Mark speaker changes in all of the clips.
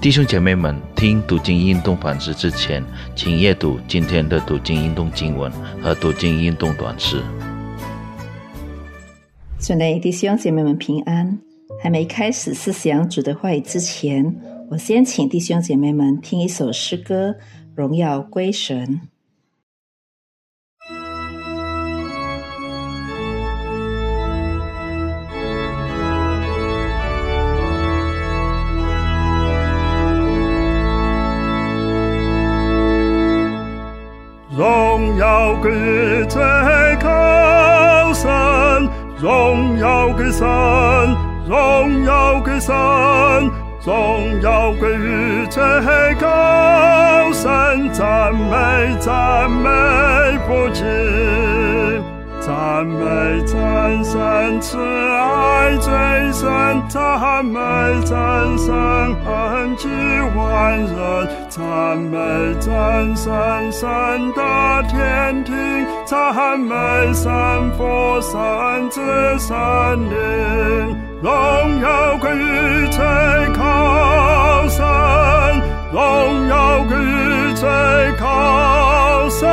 Speaker 1: 弟兄姐妹们，听读经运动反思之前，请阅读今天的读经运动经文和读经运动短诗。
Speaker 2: 主内弟兄姐妹们平安！还没开始思想主的话语之前，我先请弟兄姐妹们听一首诗歌《荣耀归神》。
Speaker 3: 荣耀归最高神，荣耀归神，荣耀归神，荣耀归于最高神，赞美赞美不尽。赞美赞神慈爱最深，赞美赞神恩济万人，赞美赞神神的天庭，赞美神父神子神灵，荣耀归于最高神，荣耀归于最高神。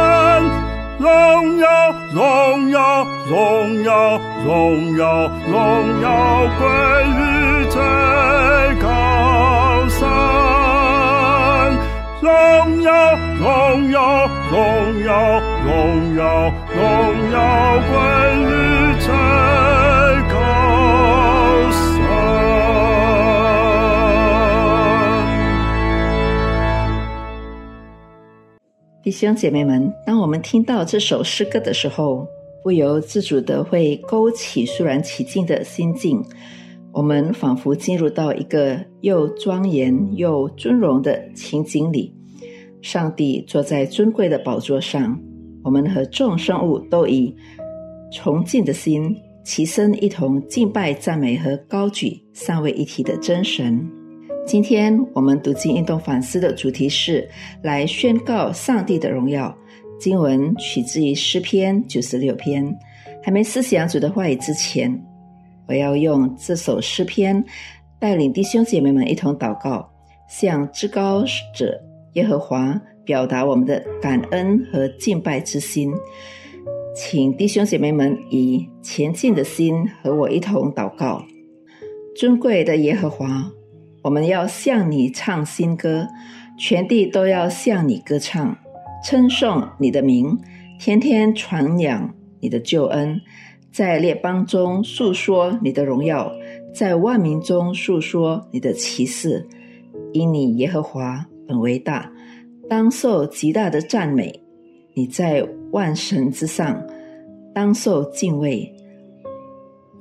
Speaker 3: 荣耀，荣耀，荣耀，荣耀，荣耀归于最高神。荣耀，荣耀，荣耀，荣耀，荣耀归于最
Speaker 2: 弟兄姐妹们，当我们听到这首诗歌的时候，不由自主的会勾起肃然起敬的心境。我们仿佛进入到一个又庄严又尊荣的情景里。上帝坐在尊贵的宝座上，我们和众生物都以崇敬的心齐声一同敬拜、赞美和高举三位一体的真神。今天我们读经运动反思的主题是来宣告上帝的荣耀。经文取自于诗篇九十六篇。还没思想主的话语之前，我要用这首诗篇带领弟兄姐妹们一同祷告，向至高者耶和华表达我们的感恩和敬拜之心。请弟兄姐妹们以前进的心和我一同祷告。尊贵的耶和华。我们要向你唱新歌，全地都要向你歌唱，称颂你的名，天天传扬你的救恩，在列邦中诉说你的荣耀，在万民中诉说你的奇事。因你耶和华本为大，当受极大的赞美。你在万神之上，当受敬畏。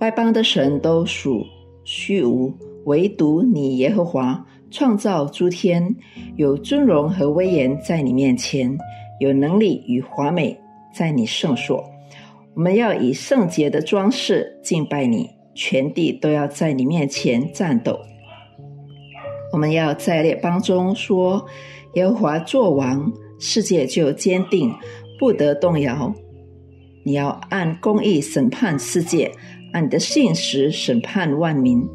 Speaker 2: 外邦的神都属虚无。唯独你耶和华创造诸天，有尊荣和威严在你面前，有能力与华美在你圣所。我们要以圣洁的装饰敬拜你，全地都要在你面前战斗。我们要在列邦中说：耶和华作王，世界就坚定，不得动摇。你要按公义审判世界，按你的信实审判万民。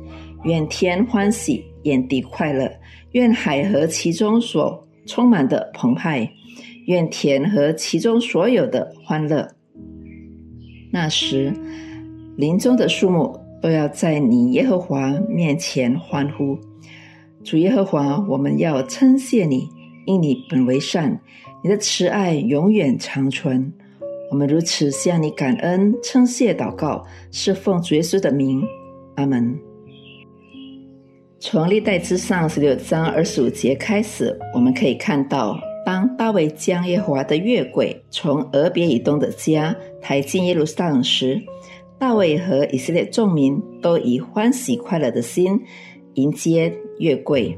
Speaker 2: 愿天欢喜，愿地快乐，愿海和其中所充满的澎湃，愿田和其中所有的欢乐。那时，林中的树木都要在你耶和华面前欢呼。主耶和华，我们要称谢你，因你本为善，你的慈爱永远长存。我们如此向你感恩、称谢、祷告，是奉主耶稣的名。阿门。从历代之上十六章二十五节开始，我们可以看到，当大卫将耶和华的月桂从俄别以东的家抬进耶路撒冷时，大卫和以色列众民都以欢喜快乐的心迎接月桂。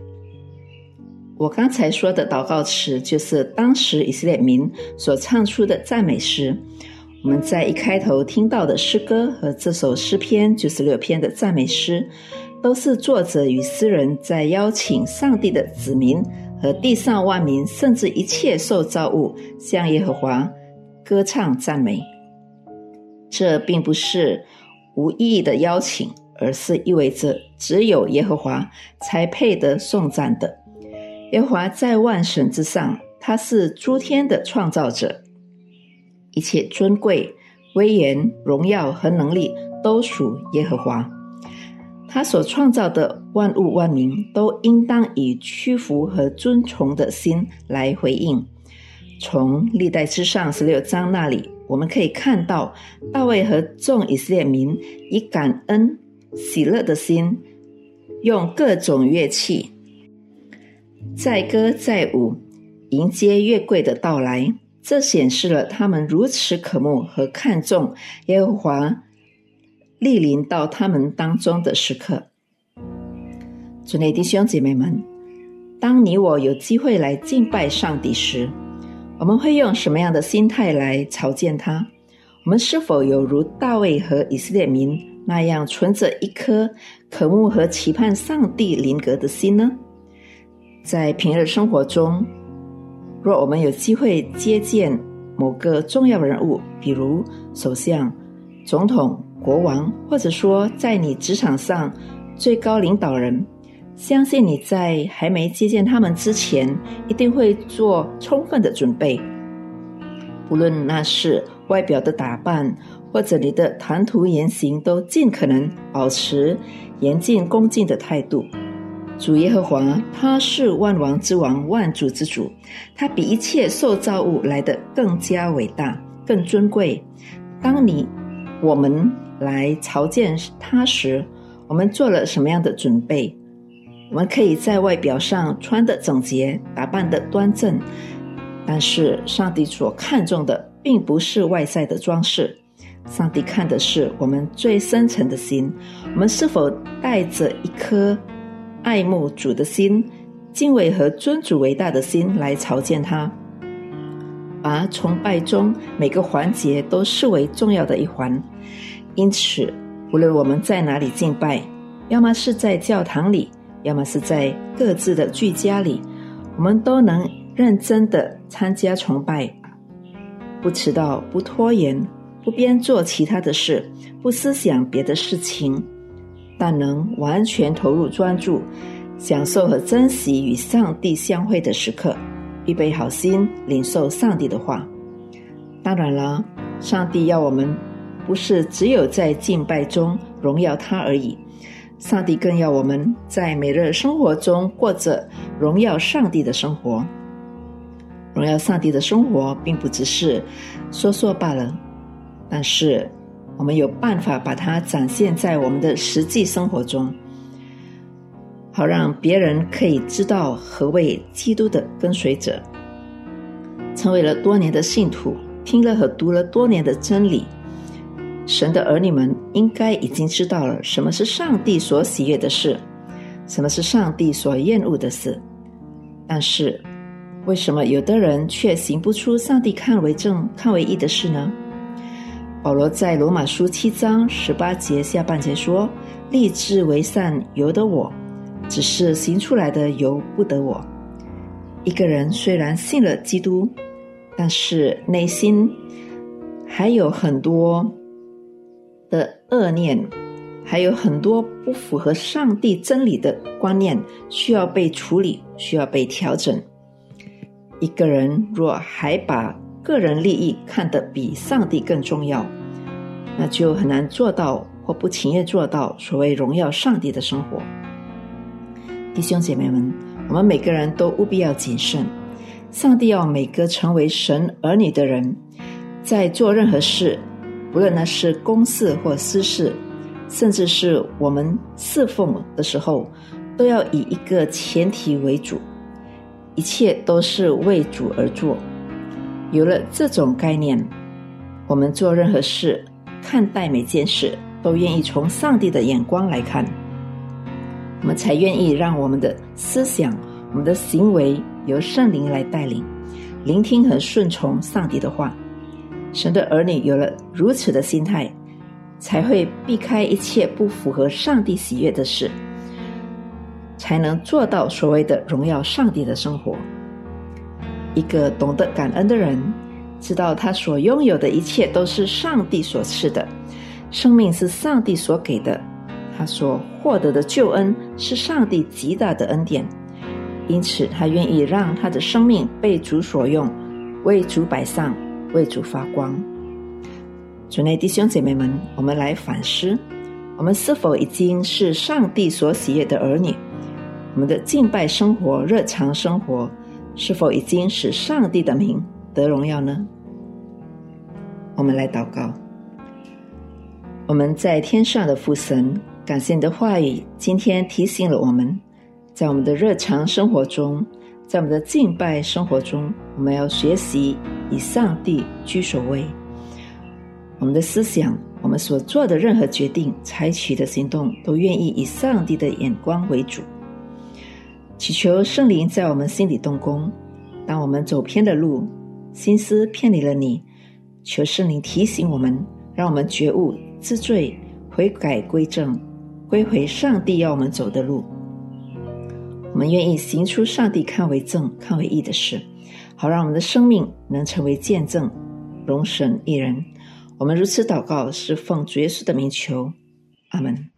Speaker 2: 我刚才说的祷告词，就是当时以色列民所唱出的赞美诗。我们在一开头听到的诗歌和这首诗篇九十六篇的赞美诗。都是作者与诗人在邀请上帝的子民和地上万民，甚至一切受造物，向耶和华歌唱赞美。这并不是无意义的邀请，而是意味着只有耶和华才配得颂赞的。耶和华在万神之上，他是诸天的创造者，一切尊贵、威严、荣耀和能力都属耶和华。他所创造的万物万民，都应当以屈服和尊崇的心来回应。从历代之上十六章那里，我们可以看到大卫和众以色列民以感恩、喜乐的心，用各种乐器。载歌载舞，迎接月桂的到来，这显示了他们如此渴慕和看重耶和华莅临到他们当中的时刻。主内弟兄姐妹们，当你我有机会来敬拜上帝时，我们会用什么样的心态来朝见他？我们是否有如大卫和以色列民那样，存着一颗渴慕和期盼上帝临格的心呢？在平日生活中，若我们有机会接见某个重要人物，比如首相、总统、国王，或者说在你职场上最高领导人，相信你在还没接见他们之前，一定会做充分的准备。不论那是外表的打扮，或者你的谈吐言行，都尽可能保持严谨恭敬的态度。主耶和华，他是万王之王，万主之主，他比一切受造物来的更加伟大、更尊贵。当你我们来朝见他时，我们做了什么样的准备？我们可以在外表上穿的整洁，打扮的端正，但是上帝所看重的并不是外在的装饰，上帝看的是我们最深沉的心。我们是否带着一颗？爱慕主的心，敬畏和尊主伟大的心来朝见他，把崇拜中每个环节都视为重要的一环。因此，无论我们在哪里敬拜，要么是在教堂里，要么是在各自的居家里，我们都能认真的参加崇拜，不迟到，不拖延，不边做其他的事，不思想别的事情。但能完全投入专注，享受和珍惜与上帝相会的时刻，预备好心领受上帝的话。当然了，上帝要我们不是只有在敬拜中荣耀他而已，上帝更要我们在每日生活中过着荣耀上帝的生活。荣耀上帝的生活并不只是说说罢了，但是。我们有办法把它展现在我们的实际生活中，好让别人可以知道何为基督的跟随者。成为了多年的信徒，听了和读了多年的真理，神的儿女们应该已经知道了什么是上帝所喜悦的事，什么是上帝所厌恶的事。但是，为什么有的人却行不出上帝看为正、看为义的事呢？保罗在罗马书七章十八节下半节说：“立志为善由得我，只是行出来的由不得我。”一个人虽然信了基督，但是内心还有很多的恶念，还有很多不符合上帝真理的观念需要被处理，需要被调整。一个人若还把个人利益看得比上帝更重要，那就很难做到或不情愿做到所谓荣耀上帝的生活。弟兄姐妹们，我们每个人都务必要谨慎。上帝要每个成为神儿女的人，在做任何事，不论那是公事或私事，甚至是我们侍奉的时候，都要以一个前提为主，一切都是为主而做。有了这种概念，我们做任何事、看待每件事，都愿意从上帝的眼光来看，我们才愿意让我们的思想、我们的行为由圣灵来带领，聆听和顺从上帝的话。神的儿女有了如此的心态，才会避开一切不符合上帝喜悦的事，才能做到所谓的荣耀上帝的生活。一个懂得感恩的人，知道他所拥有的一切都是上帝所赐的，生命是上帝所给的，他所获得的救恩是上帝极大的恩典，因此他愿意让他的生命被主所用，为主摆上，为主发光。主内弟兄姐妹们，我们来反思：我们是否已经是上帝所喜悦的儿女？我们的敬拜生活、日常生活，是否已经使上帝的名得荣耀呢？我们来祷告。我们在天上的父神，感谢你的话语，今天提醒了我们，在我们的日常生活中，在我们的敬拜生活中，我们要学习以上帝居首位。我们的思想，我们所做的任何决定、采取的行动，都愿意以上帝的眼光为主。祈求圣灵在我们心里动工，当我们走偏的路，心思偏离了你，求圣灵提醒我们，让我们觉悟。自罪、悔改、归正，归回上帝要我们走的路。我们愿意行出上帝看为正、看为义的事，好让我们的生命能成为见证，荣神一人。我们如此祷告，是奉主耶稣的名求，阿门。